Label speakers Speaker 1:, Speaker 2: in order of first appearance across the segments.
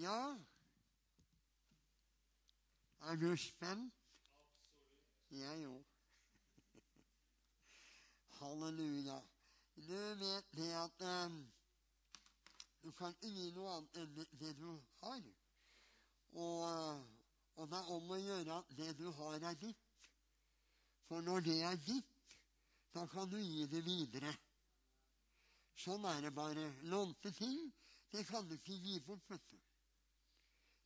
Speaker 1: Ja Er du spent? Jeg òg. Halleluja. Du vet det at um, du kan ikke gi noe annet enn det, du har. Og, eh, og det er om å gjøre at det du har, er ditt. For når det er ditt, da kan du gi det videre. Sånn er det bare. Lånte ting, det kan du ikke gi bort, vet du.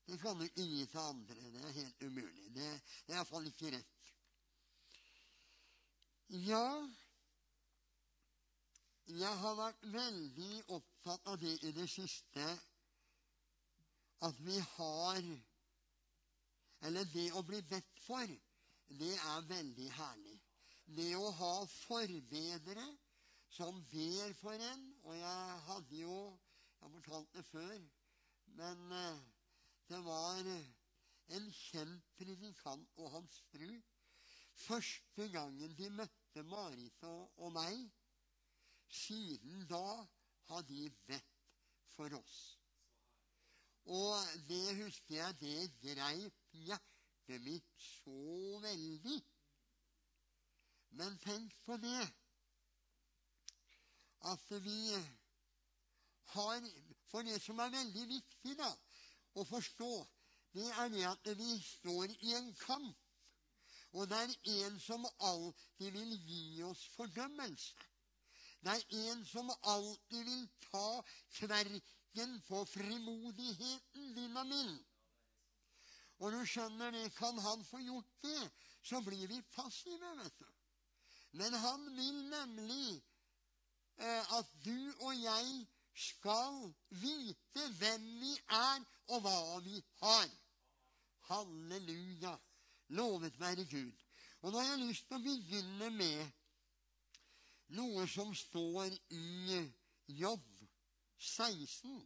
Speaker 1: Det kommer gi til andre. Det er helt umulig. Det, det er iallfall ikke rett. Ja, jeg har vært veldig opptatt av det i det siste at vi har Eller det å bli bedt for, det er veldig herlig. Det å ha forbedere som ber for en Og jeg hadde jo Jeg har fortalt det før, men eh, det var en kjent predikant og hans fru. Første gangen de møtte Marit og, og meg, siden da har de bedt for oss. Og det husker jeg det greip hjertet mitt så veldig. Men tenk på det at vi har For det som er veldig viktig da, å forstå, det er det at vi står i en kamp. Og det er en som alltid vil gi oss fordømmelse. Det er en som alltid vil ta kverken på frimodigheten din og min. Og du skjønner det, kan han få gjort det, så blir vi passive, vet du. Men han vil nemlig eh, at du og jeg skal vite hvem vi er, og hva vi har. Halleluja. Lovet være Gud. Og nå har jeg lyst til å begynne med noe som står i Jobb 16.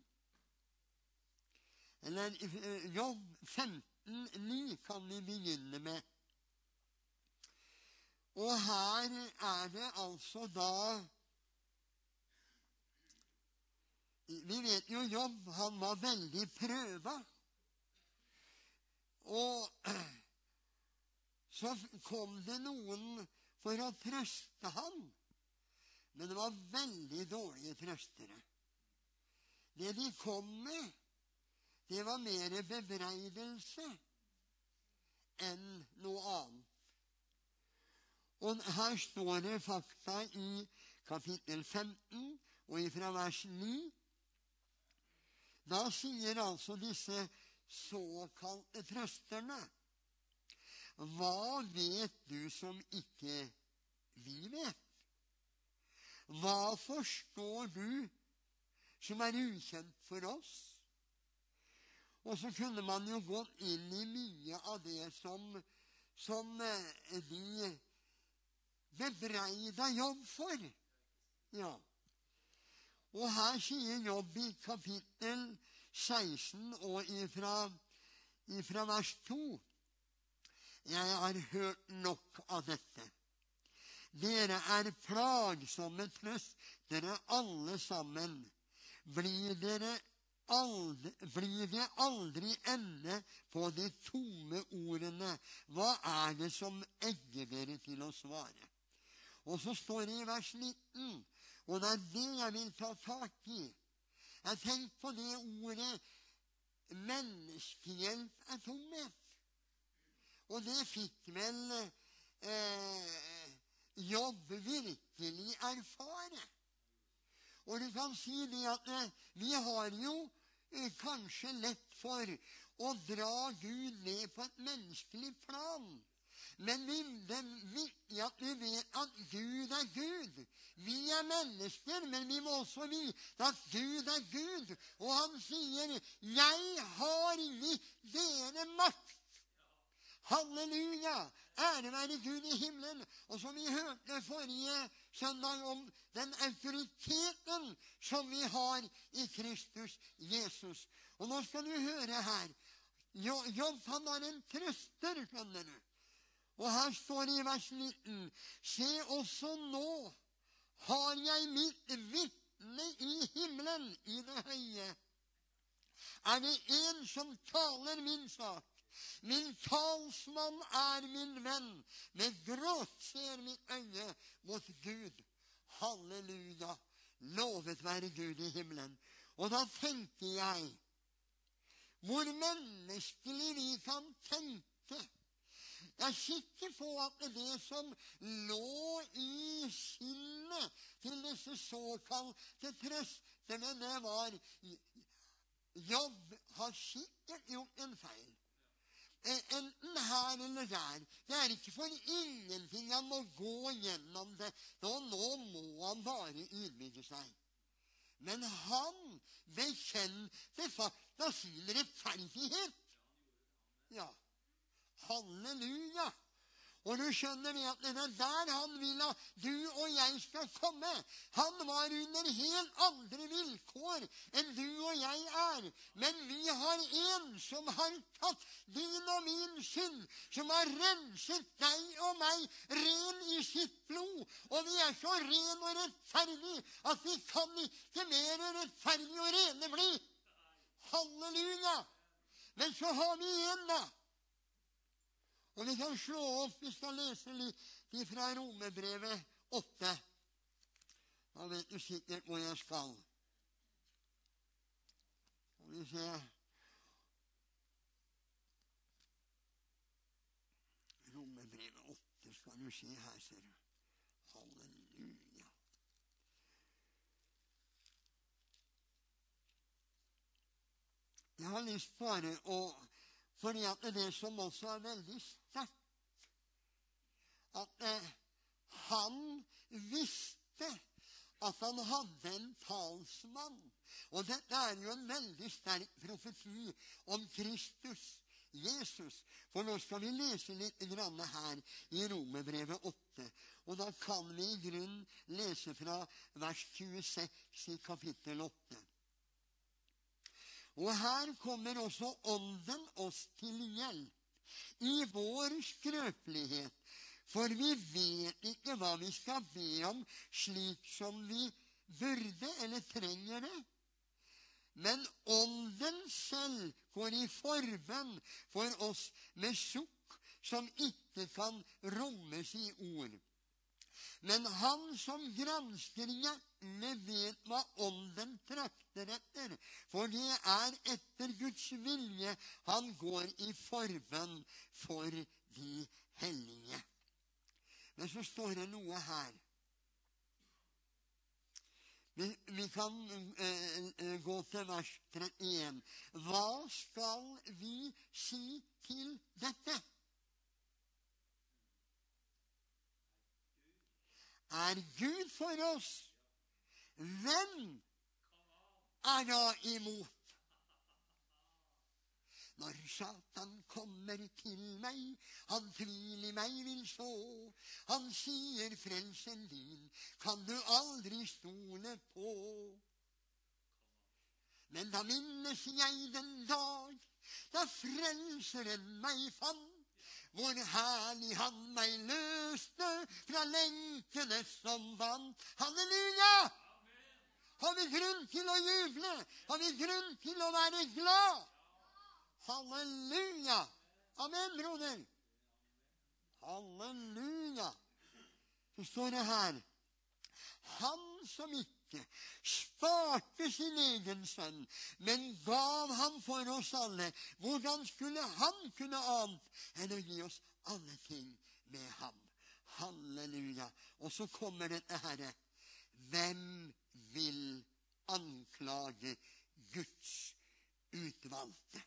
Speaker 1: Eller eh, Jobb 15,9 kan vi begynne med. Og her er det altså da Vi vet jo Jobb, han var veldig prøva. Og så kom det noen for å trøste ham. Men det var veldig dårlige trøstere. Det de kom med, det var mer bebreidelse enn noe annet. Og her står det fakta i kapittel 15 og ifra vers 9. Da sier altså disse såkalte trøsterne Hva vet du som ikke vi vet? Hva forstår du som er ukjent for oss? Og så kunne man jo gått inn i mye av det som, som eh, de bebreida Jobb for. Ja. Og her sier Jobb i kapittel 16 og ifra, ifra vers 2 Jeg har hørt nok av dette. Dere er plagsomme trøst, dere alle sammen. Blir dere aldri, blir det aldri ende på de tomme ordene? Hva er det som egger dere til å svare? Og så står det i vers 19, og det er det jeg vil ta tak i. Jeg tenker på det ordet menneskehjelp er tomhet. Og det fikk vel eh, jobb virkelig erfare. Og du kan si det at eh, vi har jo eh, kanskje lett for å dra Gud ned på et menneskelig plan. Men det er viktig at vi vet at Gud er Gud. Vi er mennesker, men vi må også vite at Gud er Gud. Og han sier, 'Jeg har gitt dere makt Halleluja! Ære være Gud i himmelen. Og som vi hørte forrige søndag om den autoriteten som vi har i Kristus Jesus. Og nå skal du høre her. Jobb han var en trøster, skjønner du. Og her står det i vers 19.: Se, også nå har jeg mitt vitne i himmelen, i det høye. er det en som taler min sak. Min talsmann er min venn. Med gråt ser mitt øye mot Gud. Halleluja. Lovet være Gud i himmelen. Og da tenkte jeg hvor menneskelig vi kan tenke jeg er sikker på at det som lå i sinnet til disse såkalte prestene, det var Jobb har sikkert gjort en feil. Eh, enten her eller der. Det er ikke for ingenting han må gå gjennom det. Nå, nå må han bare ydmyke seg. Men han bekjente sin rettferdighet. Ja. Halleluja! Og du skjønner det at det er der han vil at du og jeg skal komme. Han var under helt andre vilkår enn du og jeg er. Men vi har en som har tatt din og min synd, som har renset deg og meg ren i sitt blod. Og vi er så ren og rettferdig at vi kan ikke mer rettferdig og rene bli. Halleluja! Men så har vi en, da og vi kan slå opp Vi skal lese litt fra Romebrevet 8. Da vet du sikkert hvor jeg skal. Skal vi se Romebrevet 8 skal du se her, ser du. Halleluja. Jeg har lyst bare å fordi at det som også er veldig sterkt At eh, han visste at han hadde en talsmann. Og dette er jo en veldig sterk profeti om Kristus, Jesus. For nå skal vi lese litt her i Romerbrevet 8. Og da kan vi i grunn lese fra vers 26 i kapittel 8. Og her kommer også Ånden oss til hjelp i vår skrøpelighet. For vi vet ikke hva vi skal be om slik som vi burde eller trenger det. Men Ånden selv går i forbønn for oss med sukk som ikke kan rommes i ord. Men han som gransker hjertene, vet hva Ånden trakter etter. For det er etter Guds vilje han går i forbønn for de hellige. Men så står det noe her. Vi, vi kan uh, gå til vers 31. Hva skal vi si til dette? er Gud for oss, hvem er da imot? Når Satan kommer til meg, han tvil i meg vil så. Han sier, frelsen din kan du aldri stole på. Men da minnes jeg den dag da Frelseren meg fant hvor herlig han meg løste fra lenkene som vant. Halleluja! Har vi grunn til å juble? Har vi grunn til å være glad? Halleluja! Amen, broder. Halleluja. Så står det her Han som ikke sparte sin egen sønn, men gav han for oss alle. Hvordan skulle han kunne annet enn å gi oss alle ting med ham? Halleluja. Og så kommer dette herre. Hvem vil anklage Guds utvalgte?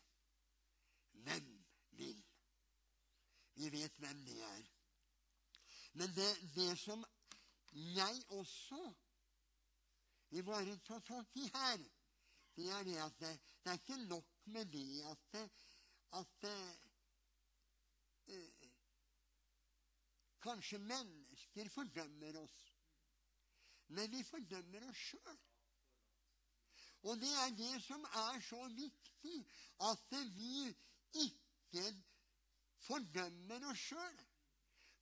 Speaker 1: Hvem vil? Vi vet hvem det er. Men det, det som jeg også vi bare tar tak i her, det er det at det, det er ikke nok med det at, at uh, Kanskje mennesker fordømmer oss. Men vi fordømmer oss sjøl. Og det er det som er så viktig, at vi ikke fordømmer oss sjøl.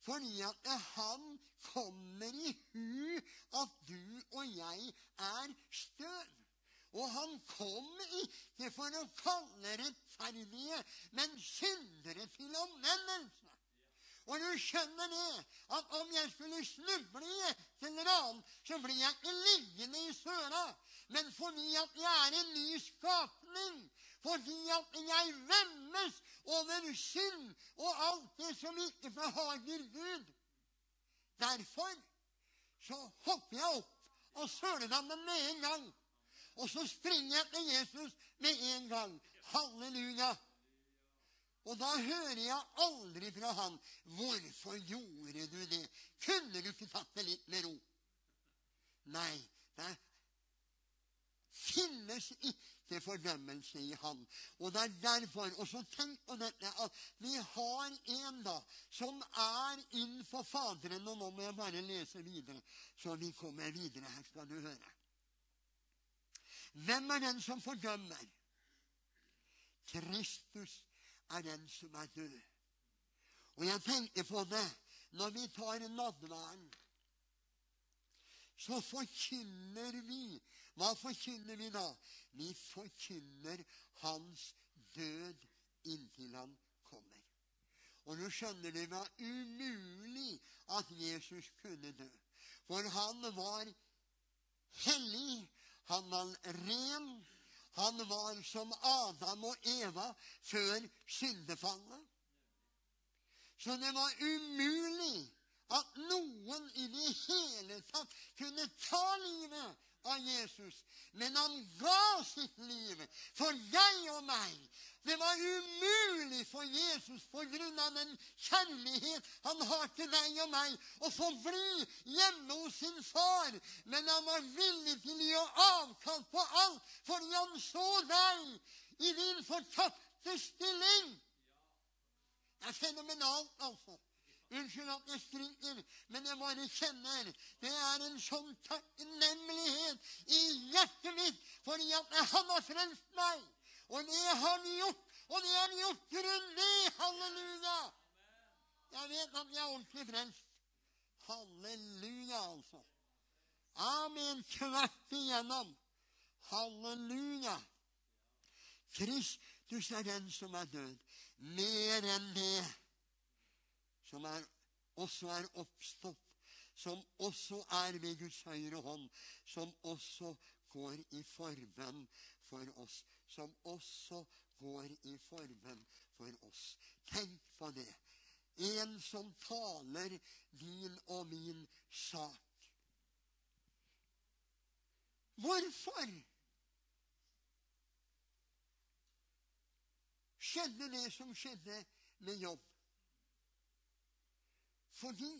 Speaker 1: Fordi at han kommer i hu at du og jeg er støv. Og han kom ikke for å kalle rettferdige, men syndere til omvendelse. Og du skjønner det, at om jeg skulle snuble i eller annet, så blir jeg ikke liggende i søla. Men fordi at jeg er en ny skapning, fordi at jeg vemmes over synd og alt det som ikke behager Gud. Derfor så hopper jeg opp og søler meg med en gang. Og så springer jeg til Jesus med en gang. Halleluja. Og da hører jeg aldri fra han 'Hvorfor gjorde du ikke tatt det litt med ro? Nei, det finnes ikke fordømmelse i han. Og det er derfor Og så tenk på dette at vi har en da som er innenfor Faderen. Og nå må jeg bare lese videre, så vi kommer videre. Her skal du høre. Hvem er den som fordømmer? Kristus er den som er død. Og jeg tenker på det når vi tar nadværen. Så forkynner vi Hva forkynner vi da? Vi forkynner hans død inntil han kommer. Og nå skjønner det var umulig at Jesus kunne dø. For han var hellig, han var ren. Han var som Adam og Eva før syndefallet. Så det var umulig at noen i det hele tatt kunne ta livet av Jesus. Men han ga sitt liv for deg og meg. Det var umulig for Jesus på grunn av den kjærlighet han har til deg og meg, å få bli hjemme hos sin far. Men han var villig til å gi avkall på alt fordi han så deg i din fortapte stilling. Det er fenomenalt, altså. Unnskyld at jeg skriker, men jeg bare kjenner det er en sånn takknemlighet i hjertet mitt fordi at han har frelst meg. Og det har han gjort, og det har han gjort grundig. Halleluja! Jeg vet at jeg er ordentlig frelst. Halleluja, altså. Amen. Tvert igjennom. Halleluja. Kristus er den som er død. Mer enn det som er, også er oppstått, som også er ved Guds høyre hånd, som også går i forbønn for oss. Som også går i forbønn for oss. Tenk på det. En som taler din og min sak. Hvorfor skjedde det som skjedde med jobb? Fordi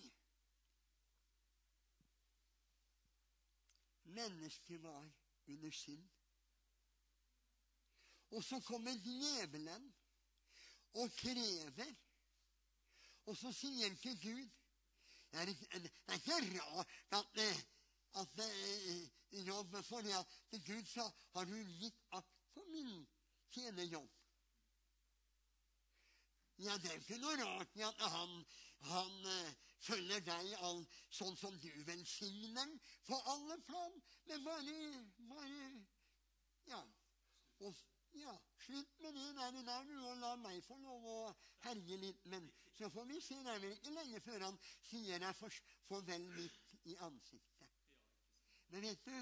Speaker 1: mennesket var under synd. Og så kommer djevelen og krever. Og så sier til Gud Det er, det ikke rart at, at, at jobb For at Gud sa har du gitt akt på min tjenerjobb. Ja, det er ikke noe rart at han, han uh, følger deg all, sånn som du velsigner på alle plan. Men bare, bare Ja. Og, ja, Slutt med det der, der du, og la meg få lov å herje litt. Men så får vi se. Det er vel ikke lenge før han sier deg for, farvel midt i ansiktet. Men vet du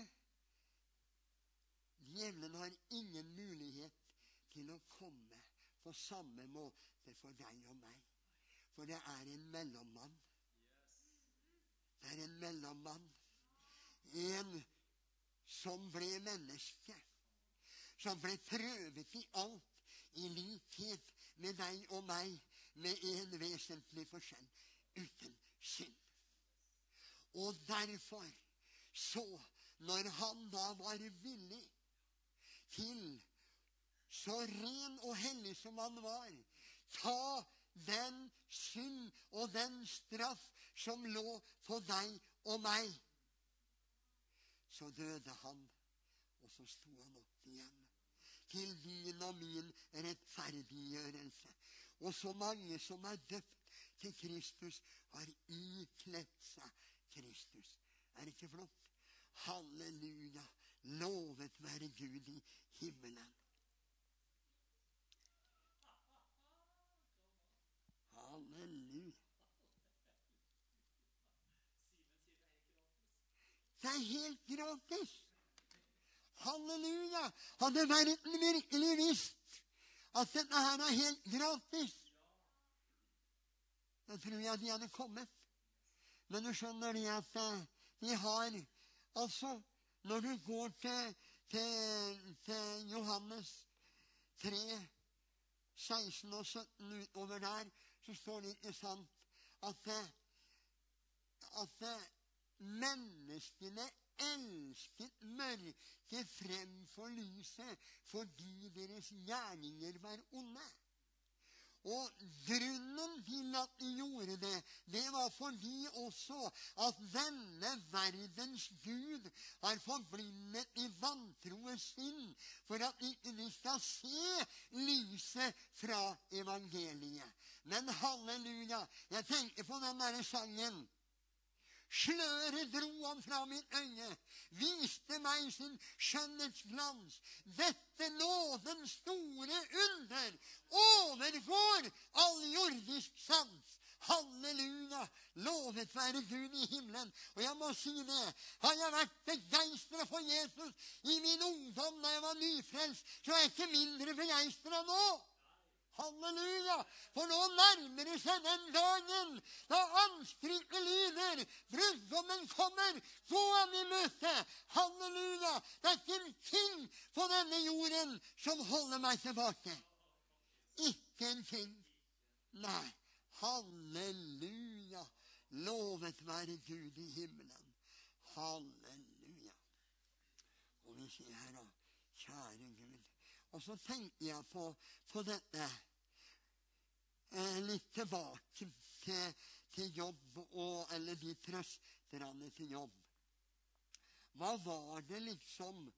Speaker 1: Djevelen har ingen mulighet til å komme på samme måte for deg og meg. For det er en mellommann. Det er en mellommann. En som ble menneske. Som ble prøvet i alt, i likhet med deg og meg, med en vesentlig forskjell uten synd. Og derfor, så, når han da var villig til så ren og hellig som han var, ta den synd og den straff som lå på deg og meg. Så døde han, og så sto han opp igjen. Til din og min rettferdiggjørelse. Og så mange som er døpt til Kristus, har ikledd seg Kristus. Er det ikke flott? Halleluja. Lovet være Gud Det er helt gratis. Halleluja! Hadde verden virkelig visst at dette her er helt gratis, da tror jeg de hadde kommet. Men du skjønner det at eh, de har Altså, når du går til, til, til Johannes 3, 16 og 17 utover der, så står det ikke sant at, eh, at eh, menneskene elsket mørket fremfor lyset fordi deres gjerninger var onde. Og grunnen til at de gjorde det, det var fordi også at denne verdens Gud har forblindet i vantroes sinn for at ikke de skal se lyset fra evangeliet. Men halleluja, jeg tenker på den derre sangen. Sløret dro han fra mitt øye, viste meg sin skjønnhetsglans. Dette nådens store under overgår all jordisk sans. Halleluja! Lovet være Gud i himmelen. Og jeg må si det. Har jeg vært begeistra for Jesus i min ungdom da jeg var nyfrelst, så er jeg ikke mindre begeistra nå. Halleluja! For nå nærmer det seg den dagen da anstrykket lyder. Brudgommen kommer. Gå ham i møte. Halleluja! Det er ikke en ting på denne jorden som holder meg tilbake. Ikke en ting. Nei. Halleluja. Lovet være Gud i himmelen. Halleluja. Og vi sier her, da, kjære Gud. Og så tenker jeg på, på dette litt tilbake til, til jobb og Eller de trøsterne til jobb. Hva var det liksom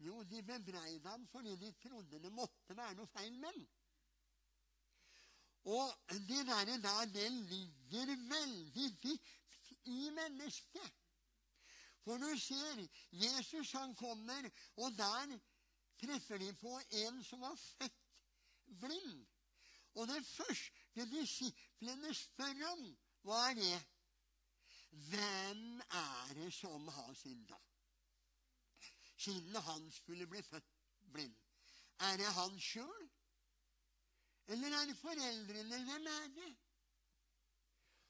Speaker 1: Jo, de bebreide ham fordi de trodde det måtte være noe feil med ham. Og det der, der, det ligger veldig dypt i mennesket. For du ser, Jesus han kommer, og der treffer de på en som var født blind. Og det første disiplene spør om, hva er det? Hvem er det som har synda? Siden han skulle bli født blind. Er det han sjøl? Eller er det foreldrene? Hvem er det?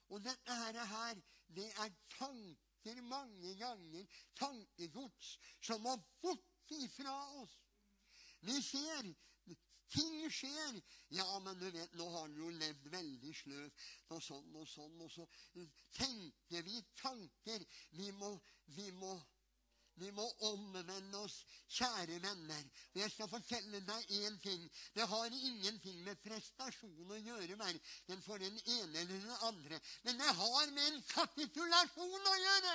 Speaker 1: Og dette her, det er tanker mange ganger, tankegods, som må bort ifra oss. Vi ser ting skjer. Ja, men du vet, nå har han jo levd veldig sløvt og sånn og sånn. Og så tenker vi tanker. Vi må, vi må vi må omvende oss, kjære venner. Jeg skal fortelle deg én ting. Det har ingenting med prestasjon å gjøre, verken for den ene eller den andre. Men det har med en kapitulasjon å gjøre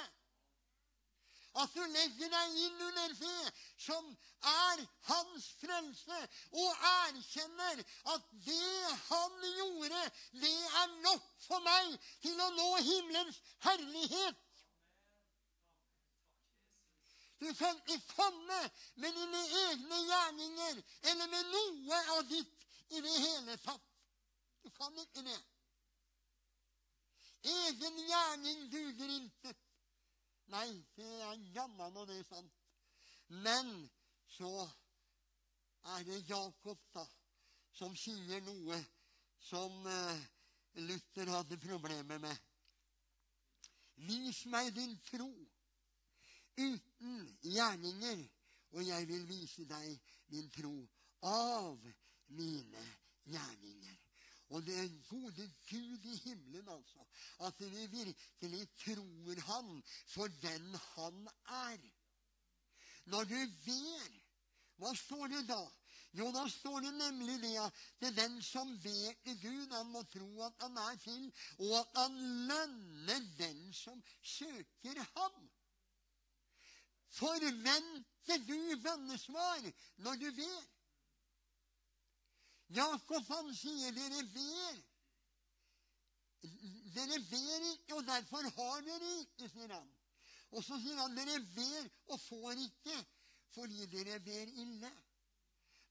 Speaker 1: at du legger deg inn under det som er hans frelse, og erkjenner at det han gjorde, det er nok for meg til å nå himmelens herlighet. Du kan ikke komme med dine egne gjerninger eller med noe av ditt i det hele tatt. Du kan ikke det. Egen gjerning duger ikke. Nei, det er jammen og det er sant. Men så er det Jakob, da, som sier noe som uh, Luther hadde problemer med. Vis meg din tro uten gjerninger, og jeg vil vise deg min tro av mine gjerninger. Og det gode Gud i himmelen, altså. At vi virkelig tror Han for den Han er. Når du ber, hva står det da? Jo, da står det nemlig det at det er den som ber til Gud, han må tro at han er til, og at han lønner den som søker ham. Forventer du bønnesvar når du ber? Jakob han sier dere ber. Dere ber ikke, og derfor har dere ikke, sier han. Og så sier han dere ber og får ikke fordi dere ber ille.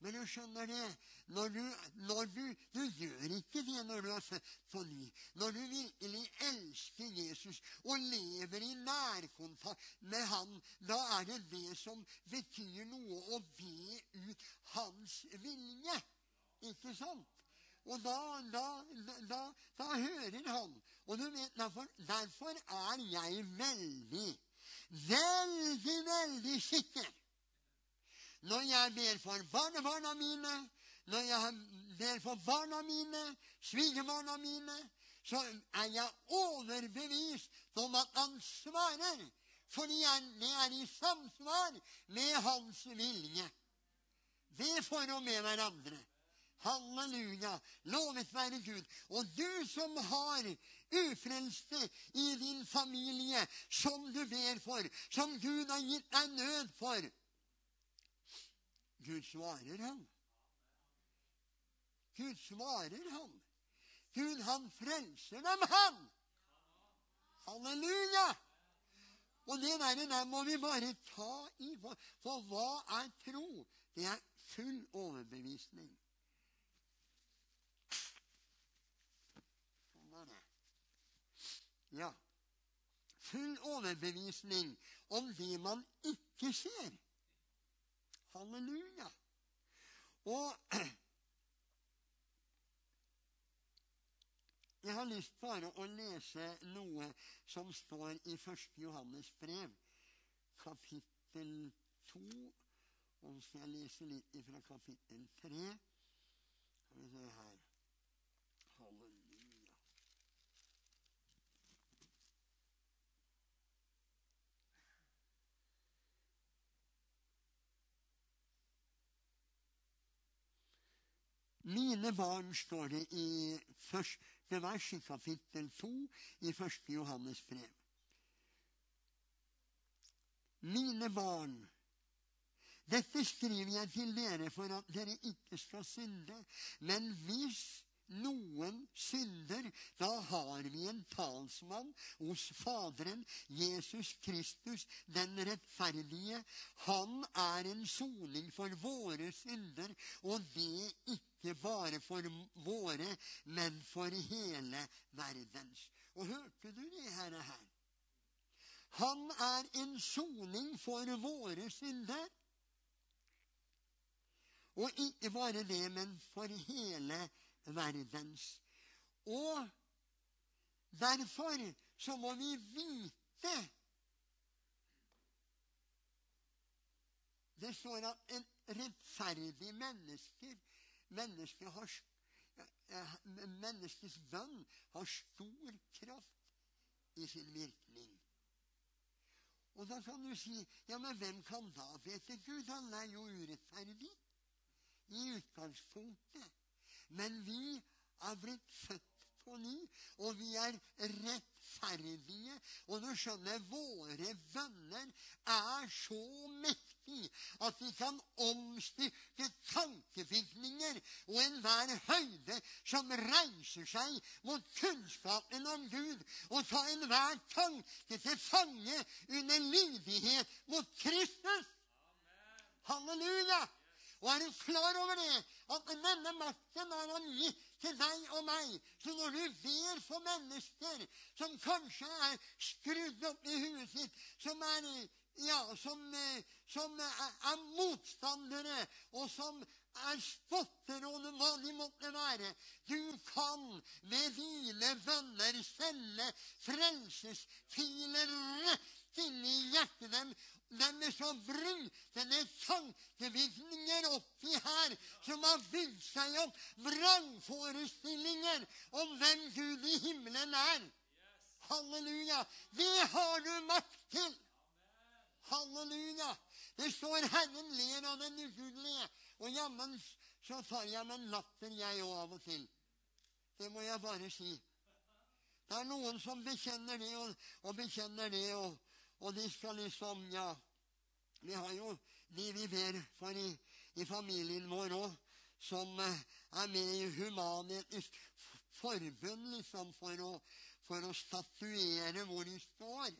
Speaker 1: Men du skjønner det, når du, når du, du gjør ikke det når du er født på ny. Når du virkelig elsker Jesus og lever i nærkontakt med han, da er det det som betyr noe å be ut hans vilje. Ikke sant? Og da, da, da, da hører han. Og du vet, derfor, derfor er jeg veldig, veldig, veldig sikker når jeg ber for barnebarna mine, når jeg ber for barna mine, svigerbarna mine, så er jeg overbevist om at han svarer. Fordi det er i samsvar med hans vilje. Det for og med hverandre. Halleluja. Lovet være Gud. Og du som har ufrelste i din familie, som du ber for, som Gud har gitt deg nød for, Gud svarer ham. Gud svarer ham. Gud, han frelser dem, han! Halleluja! Og det der, der må vi bare ta i. For, for hva er tro? Det er full overbevisning. Sånn er det. Ja. Full overbevisning om det man ikke ser. Halleluja. Og jeg har lyst bare å lese noe som står i 1. Johannes brev, kapittel 2. Og så skal jeg lese litt fra kapittel 3. Skal vi se her Halleluja. Mine barn, står det i første vers i kapittel 2 i første Johannes brev. Mine barn, dette skriver jeg til dere for at dere ikke skal synde. Men hvis noen synder, da har vi en talsmann hos Faderen, Jesus Kristus, den rettferdige. Han er en soning for våre synder, og det ikke bare for våre, men for hele verdens. Og hørte du det, herre her? Han er en soning for våre synder. Og ikke bare det, men for hele verdens verdens. Og derfor så må vi vite Det står at en rettferdig menneske menneske har, Menneskets bønn har stor kraft i sin virkning. Og da kan du si ja, men hvem kan da vite Gud? Han er jo urettferdig i utgangspunktet. Men vi er blitt født på ny, og vi er rettferdige. Og du skjønner, våre bønner er så mektige at de kan omstyrke tankevirkninger og enhver høyde som reiser seg mot kunnskapen om Gud, og ta enhver tanke til fange under lydighet mot Kristus. Halleluja! Og er du klar over det? At denne makten har han gitt til deg og meg. Så når du ber for mennesker som kanskje er skrudd opp i huet sitt, som er, ja, som, som er motstandere, og som er spotter og hva de måtte være. Du kan ved dine bønner sende frelsesfiler rett inn i hjertet dem deres å bryte ned tankevirkninger oppi her som har bygd seg opp vrangforestillinger om hvem Gud i himmelen er. Halleluja. Det har du makt til. Halleluja. Det står 'Herren ler av den ugudelige'. Og jammen så tar jeg meg en latter, jeg òg, av og til. Det må jeg bare si. Det er noen som bekjenner det og, og bekjenner det. og og de skal liksom Ja, vi har jo de vi ber for i, i familien vår òg, som eh, er med i Human-Etisk Forbund, liksom, for å, for å statuere hvor de står.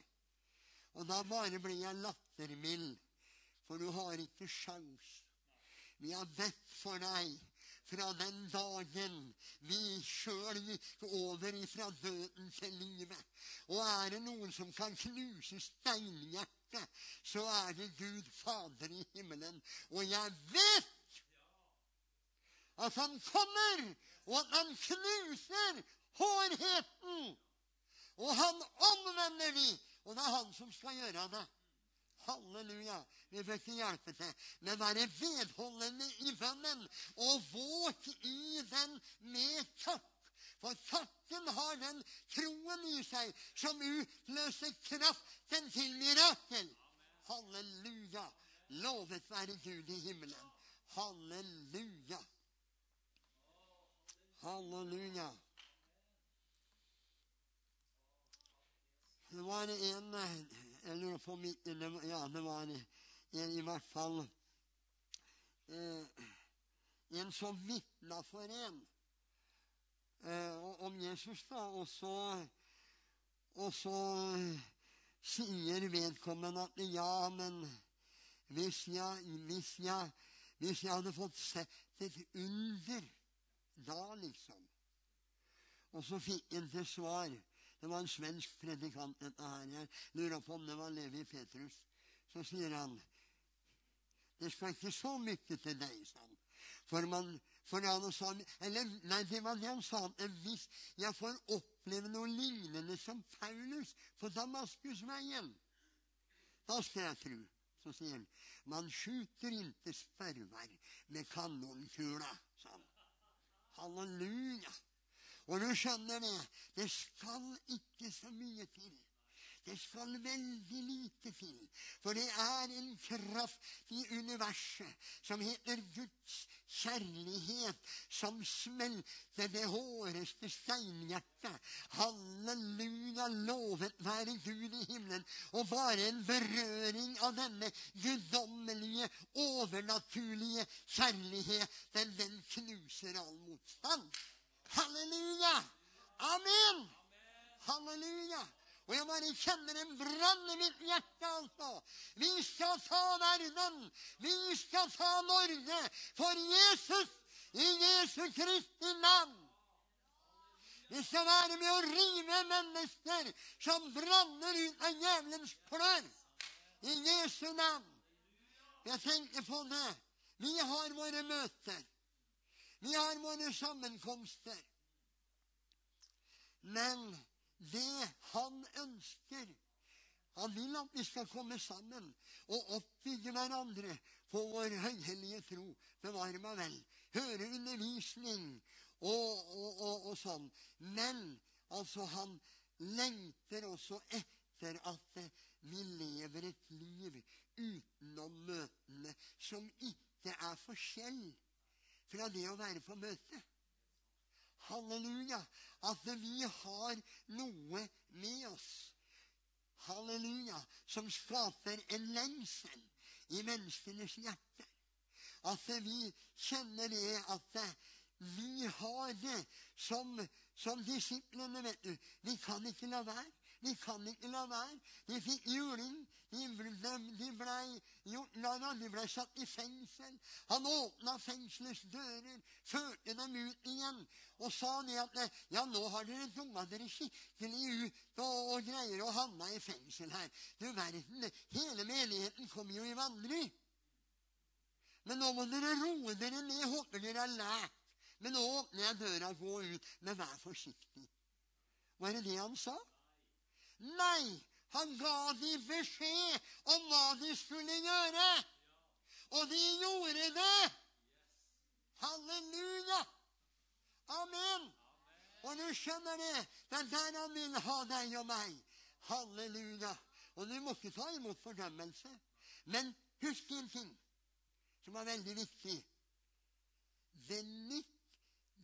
Speaker 1: Og da bare blir jeg lattermild, for du har ikke sjans. Vi har bedt for deg fra den dagen vi sjøl gikk over ifra døden til livet. Og er det noen som kan knuse steinhjertet, så er det Gud Fader i himmelen. Og jeg vet at han kommer, og at han knuser hårheten. Og han omvender vi, og det er han som skal gjøre det. Halleluja. Vi ikke hjelpe til, men være vedholdende i bønnen og våk i den med takk. For takken har den troen i seg som utløser kraften til mirakel. Halleluja. Lovet være Gud i himmelen. Halleluja. Halleluja. Det var en Jeg lurer på om Ja, det var i, i hvert fall eh, En som vitna for en eh, om Jesus, da. Og så, og så sier vedkommende at ja, men hvis jeg, hvis jeg, hvis jeg hadde fått sett et under da, liksom. Og så fikk en til svar Det var en svensk predikant, dette her. Jeg lurer på om det var Levi Petrus. Så sier han Det skal ikke så mye til deg, sa han. For man for han sa, eller, nei, det var det han sa. Hvis jeg får oppleve noe lignende som Paulus på Damaskusveien, da skal jeg tro. Så sier han, man skyter ikke sperver med kanonkula, sa han. Halleluja. Og du skjønner det, det skal ikke så mye til. Det skal veldig lite til. For det er en kraft i universet som heter Guds kjærlighet, som smelter det håreste steinhjertet. Halleluja, lovet være Gud i himmelen. Og bare en berøring av denne guddommelige, overnaturlige kjærligheten, den knuser all motstand. Halleluja! Amen! Halleluja! Og jeg bare kjenner en brann i mitt hjerte, altså. Vi skal ta verden. Vi skal ta Norge for Jesus i Jesu Kristi navn. Vi skal være med å rive mennesker som branner ut av djevelens klør. I Jesu navn. Jeg tenker på det. Vi har våre møter. Vi har våre sammenkomster. Men det han ønsker. Han vil at vi skal komme sammen og oppbygge hverandre på vår høyhellige tro. Bevare meg vel. Høre undervisning og, og, og, og sånn. Men altså, han lengter også etter at vi lever et liv utenom møtene som ikke er forskjell fra det å være på møte. Halleluja. At vi har noe med oss. Halleluja. Som skaper en lengsel i menneskenes hjerte. At vi kjenner det at vi har det som, som disiplene, vet du. Vi kan ikke la være. Vi kan ikke la være. Vi fikk juling. De ble, gjort narr av. De ble satt i fengsel. Han åpna fengselets dører, førte dem ut igjen og sa det at ja, nå har dere dumma dere skikkelig ut og, og greier å havne i fengsel her. Du verden, hele menigheten kom jo i vandring. Men nå må dere roe dere ned. Håper dere har lært. Men nå åpner jeg døra og går ut. Men vær forsiktig. Var det det han sa? Nei, han ga dem beskjed om hva de skulle gjøre. Og de gjorde det. Halleluja. Amen. Og du skjønner det. Det er der han vil ha deg og meg. Halleluja. Og du må ikke ta imot fordømmelse. Men husk en ting som er veldig viktig. Benytt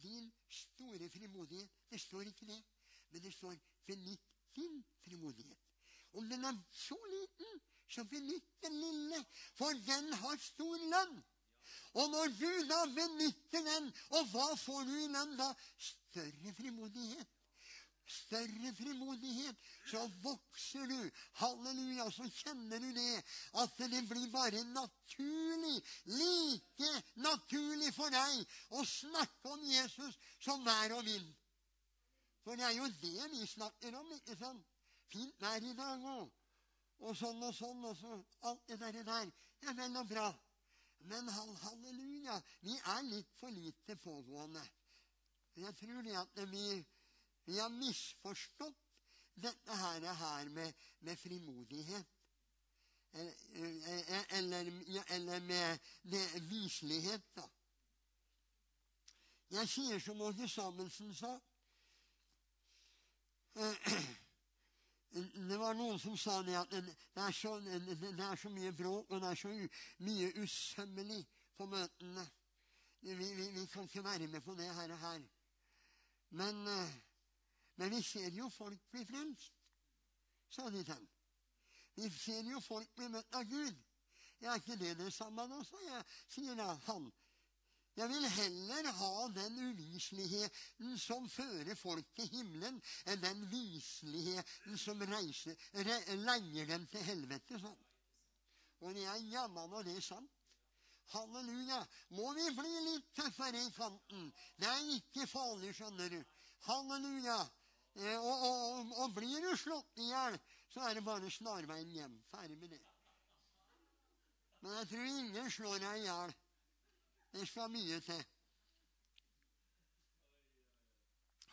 Speaker 1: din store frimodighet. Det står ikke det, men det står 'benytt din frimodighet. Om den er så liten, så benytt den lille, for den har stor lønn. Og når du da benytter den, og hva får du i lønn da? Større frimodighet. større frimodighet, så vokser du. Halleluja. Så kjenner du det. At det blir bare naturlig, like naturlig for deg å snakke om Jesus som vær og vind. For det er jo det vi snakker om, ikke sant? Fint vær i dag òg. Og sånn og sånn. og så Alt det der. Det Ja, vel og bra. Men halleluja, vi er litt for lite pågående. Jeg tror det at vi, vi har misforstått dette her, her med, med, frimodighet. Eller, eller, eller med det, vislighet, da. Jeg sier som Åge Samuelsen sa Det var noen som sa det at det er så, det er så mye bråk, og det er så mye usømmelig på møtene. Vi, vi, vi, kan ikke være med på det her. og her. Men, eh, men vi ser jo folk bli frelst, sa de til Vi ser jo folk bli møtt av Gud. Er ikke det det samme nå, sa jeg, sier da han. Jeg vil heller ha den uviseligheten som fører folk til himmelen, enn den viseligheten som reiser, re, leier dem til helvete. sånn. Og det er jammen og det er sant. Halleluja. Må vi bli litt tøffere i kanten? Det er ikke farlig, skjønner du. Halleluja. Eh, og, og, og, blir du slått i hjel, så er det bare snarveien hjem. Ferdig med det. Men jeg tror ingen slår deg i hjel. Det skal mye til.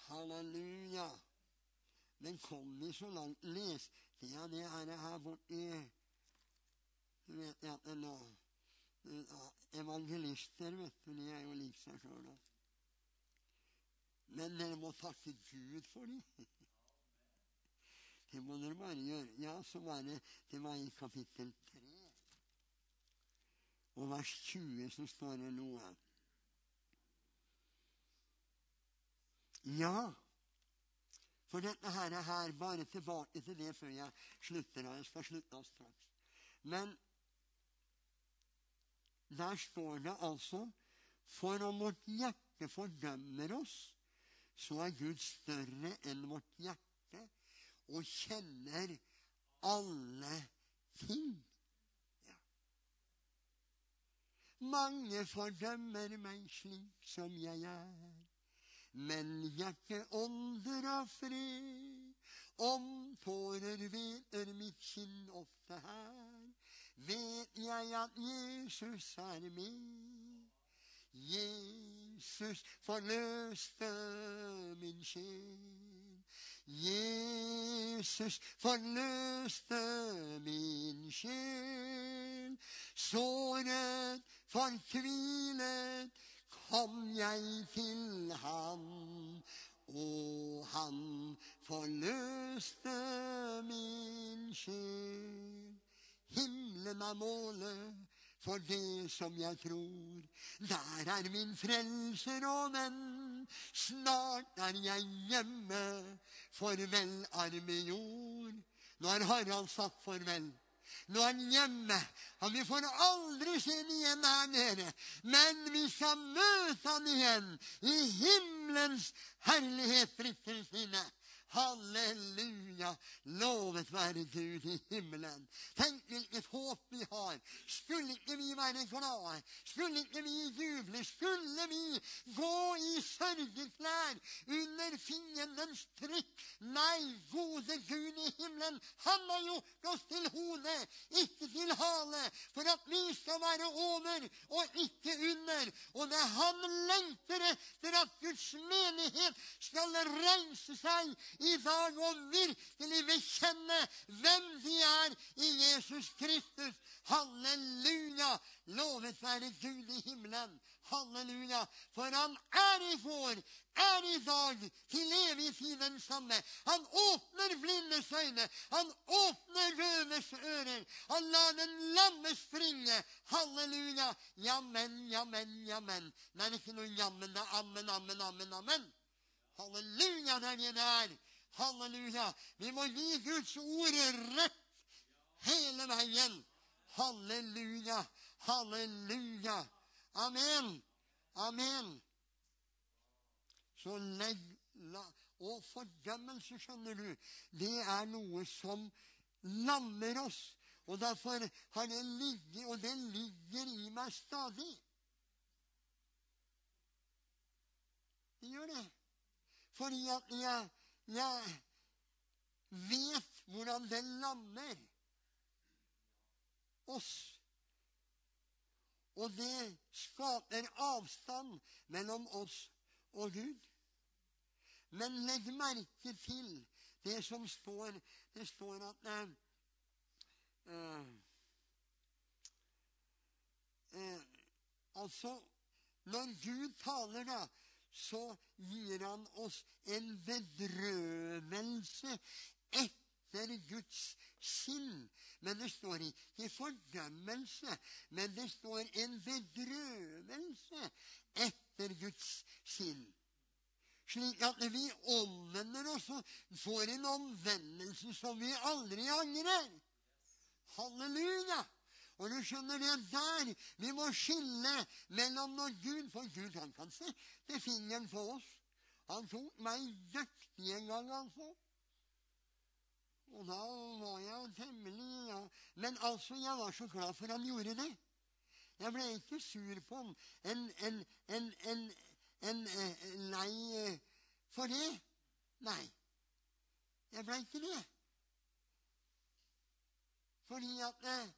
Speaker 1: Halleluja. Men kom vi så langt Les det er det her, borti Du vet at det lå Evangelister, vet du, de er jo lik seg sjøl. Men dere må takke Gud for dem. Det må dere bare gjøre. Ja, så var det Det var i kapittel 3 og vers 20 så står det noe. Ja, for dette her er her Bare tilbake til det før jeg slutter. Jeg skal slutte straks. Men der står det altså For om vårt hjerte fordømmer oss, så er Gud større enn vårt hjerte og kjenner alle ting. Mange fordømmer meg slik som jeg er. Men hjertet ånder av fred. Om tårer hveter mitt kinn ofte her, vet jeg at Jesus er med. Jesus forløste min sjel. Jesus forløste min sjel. Såret fortvilet kom jeg til ham, og han forløste min sjel. Himmelen er målet for det som jeg tror. Der er min frelser og venn. Snart er jeg hjemme. Farvel, arme jord. Nå har Harald sagt farvel. Nå er han hjemme. Og vi får aldri se ham igjen her nede. Men vi skal møte ham igjen i himmelens herlighetsritter sine. Halleluja! Lovet være Gud i himmelen. Tenk hvilket håp vi har. Skulle ikke vi være glade? Skulle ikke vi juble? Skulle vi gå i sørgeklær under fiendens trykk? Nei, gode Gud i himmelen, han har gjort oss til hode, ikke til hale, for at vi skal være over og ikke under. Og det han lengter etter at Guds menighet skal reise seg i dag og virkelig bekjenne hvem de er i Jesus Kristus. Halleluja! Lovet være Gud i himmelen. Halleluja! For han er i går, er i dag, til evig tid den samme. Han åpner blindes øyne. Han åpner røves ører. Han lar den lamme springe. Halleluja! Jammen, jammen, jammen. Det er ikke noe jammen. Det er ammen, ammen, ammen, ammen. Halleluja, det er det det er. Halleluja. Vi må gi Guds ord rett hele veien. Halleluja. Halleluja. Amen. Amen. Så legg la, Og fordømmelse, skjønner du, det er noe som lammer oss. Og derfor har det ligget, og det ligger i meg stadig. Det gjør det. Fordi at jeg, jeg vet hvordan det lammer oss. Og det skaper avstand mellom oss og Gud. Men legg merke til det som står Det står at eh, eh, Altså, når Gud taler, da, så gir han oss en bedrøvelse etter Guds sinn. Men det står ikke fordømmelse, men det står en bedrøvelse etter Guds sinn. Slik at vi omvender oss og får en omvendelse som vi aldri angrer. Halleluja! Og du skjønner, det der vi må skille mellom når Gud For Gud han kan sette fingeren på oss. Han tok meg dyktig en gang, altså. Og da var jeg temmelig ja. Men altså, jeg var så glad for han gjorde det. Jeg ble ikke sur på. En, en, en, en, en, en lei eh, for det. Nei. Jeg ble ikke det. Fordi at eh,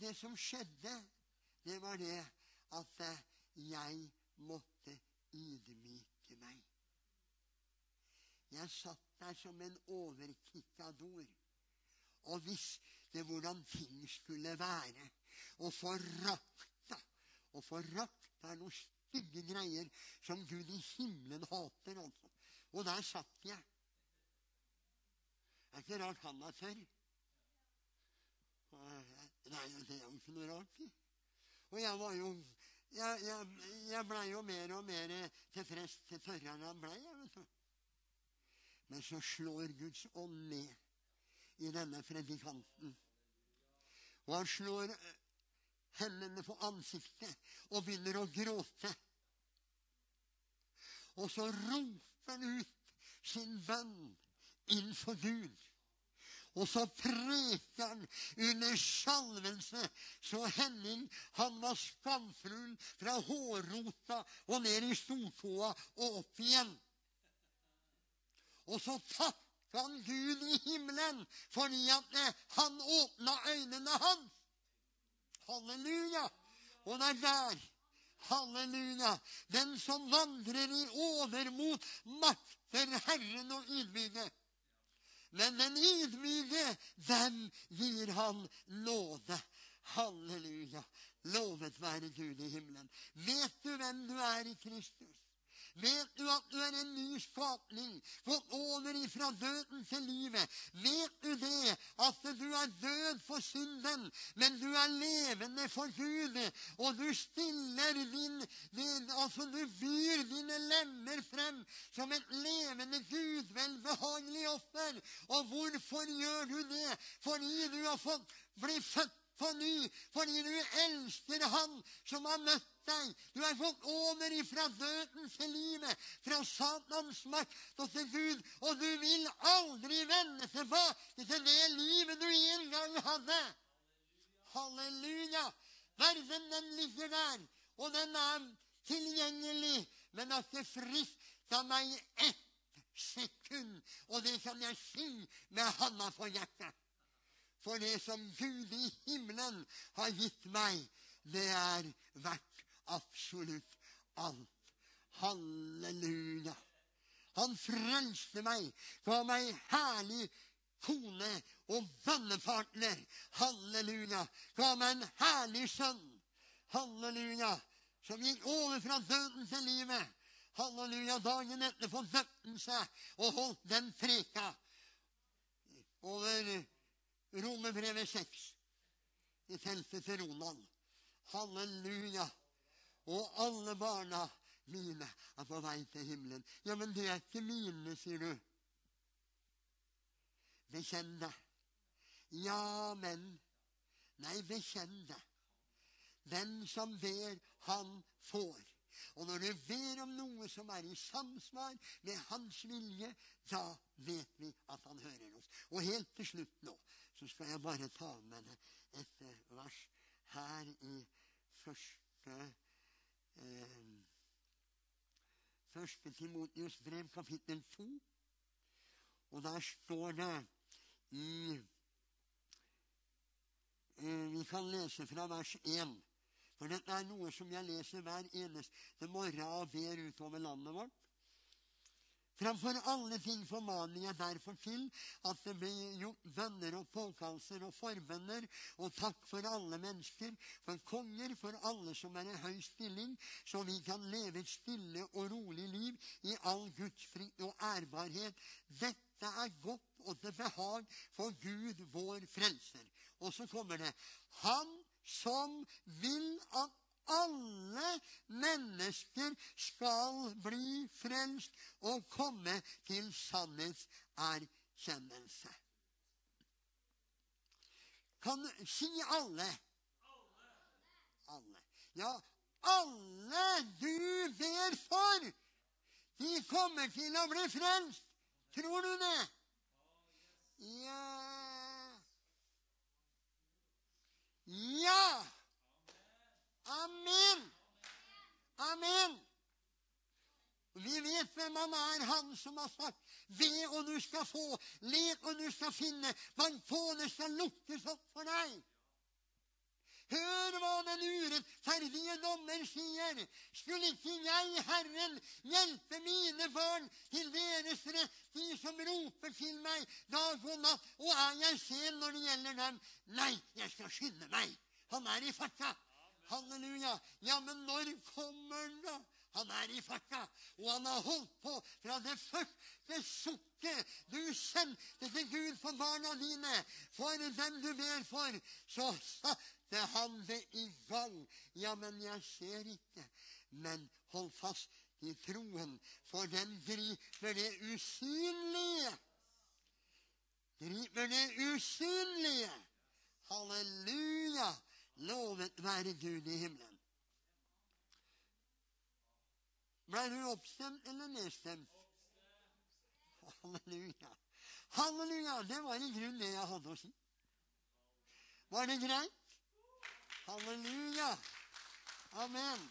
Speaker 1: det som skjedde, det var det at eh, jeg måtte ydmyke meg. Jeg satt der som en overkikkador og visste hvordan ting skulle være. Og forakta. Og forakta noen stygge greier som Gud i himmelen hater, altså. Og der satt jeg. Det er ikke rart han er tørr. Nei, det er jo ikke noe rart. Og jeg var jo Jeg, jeg, jeg blei jo mer og mer tilfreds til tørrere han blei. vet du. Men så slår Guds ånd ned i denne predikanten. Og han slår hendene på ansiktet og begynner å gråte. Og så roper han ut sin bønn innenfor Gud. Og så preker han under salvelse så Henning han var skamfull fra hårrota og ned i stortåa og opp igjen. Og så takka han Gud i himmelen fordi at eh, han åpna øynene hans. Halleluja! Og det er der Halleluja! Den som vandrer i overmot, makter Herren å ydmyke. Men den ydmyke, dem gir han nåde. Halleluja! Lovet være Gud i himmelen. Vet du hvem du er i Kristus? Vet du at du er en ny skapning, gått over ifra døden til livet? Vet du det, at du er død for synden, men du er levende for Gud? Og du stiller din, din Altså, du byr dine lemmer frem som et levende Gud, velbehagelig offer. Og hvorfor gjør du det? Fordi du har fått bli født ny, fordi du elsker Han som har møtt deg. Du er fått over ifra døden til livet, fra Satans makt og til Gud. Og du vil aldri vende tilbake til det livet du en gang hadde. Halleluja! Verden, den ligger der, og den er tilgjengelig, men at det frista meg ett sekund. Og det kan jeg si med handa på hjertet. For det som Gud i himmelen har gitt meg, det er verdt absolutt alt. Halleluja. Han frelste meg, ga meg herlig kone og vennepartner. Halleluja. Ga meg en herlig sønn. Halleluja. Som gikk over fra døden til livet. Halleluja. Dagen etterpå døpte han seg og holdt den preka over Romerbrevet 6 i teltet til Ronald. Halleluja. Og alle barna mine er på vei til himmelen. Ja, men det er ikke mine, sier du. Bekjenn det. Ja, men. Nei, bekjenn det. Den som ber, han får. Og når du ber om noe som er i samsvar med Hans vilje, da vet vi at Han hører oss. Og helt til slutt nå så skal jeg bare ta med deg et vers her i første eh, Første Timotius brev, kapittel 2. Og der står det i eh, Vi kan lese fra vers 1. For dette er noe som jeg leser hver eneste morgen og ber utover landet vårt. Framfor alle ting formaner jeg derfor til at det blir gjort bønner og påkallelser og forbønner, og takk for alle mennesker, for konger, for alle som er i høy stilling, så vi kan leve et stille og rolig liv i all gudsfrykt og ærbarhet. Dette er godt og til behag for Gud, vår frelser. Og så kommer det Han som vil at alle mennesker skal bli frelst og komme til sannhetserkjennelse. Kan si alle. Alle. Ja, alle du ber for, de kommer til å bli frelst. Tror du det? Ja Ja! Amen! Amen! Vi vet hvem han er, han som har sagt 'Ve, og du skal få. Let, og du skal finne. Bank på, det skal lukkes opp for deg. Hør hva den urettferdige dommer sier. Skulle ikke jeg, Herren, hjelpe mine barn til deres rett, de som roper til meg dag og natt? Og er jeg sen når det gjelder dem? Nei, jeg skal skynde meg. Han er i farta. Halleluja. Ja, men når kommer han, da? Han er i farta, og han har holdt på fra det første sukket du sendte til Gud for barna dine, for dem du ber for. Så satte han det i gang. Ja, men jeg ser ikke. Men hold fast i troen, for den griper det usynlige. Griper det usynlige. Halleluja. Lovet være Gud i himmelen. Ble du oppstemt eller nedstemt? Halleluja. Halleluja! Det var i grunnen det jeg hadde å si. Var det greit? Halleluja. Amen.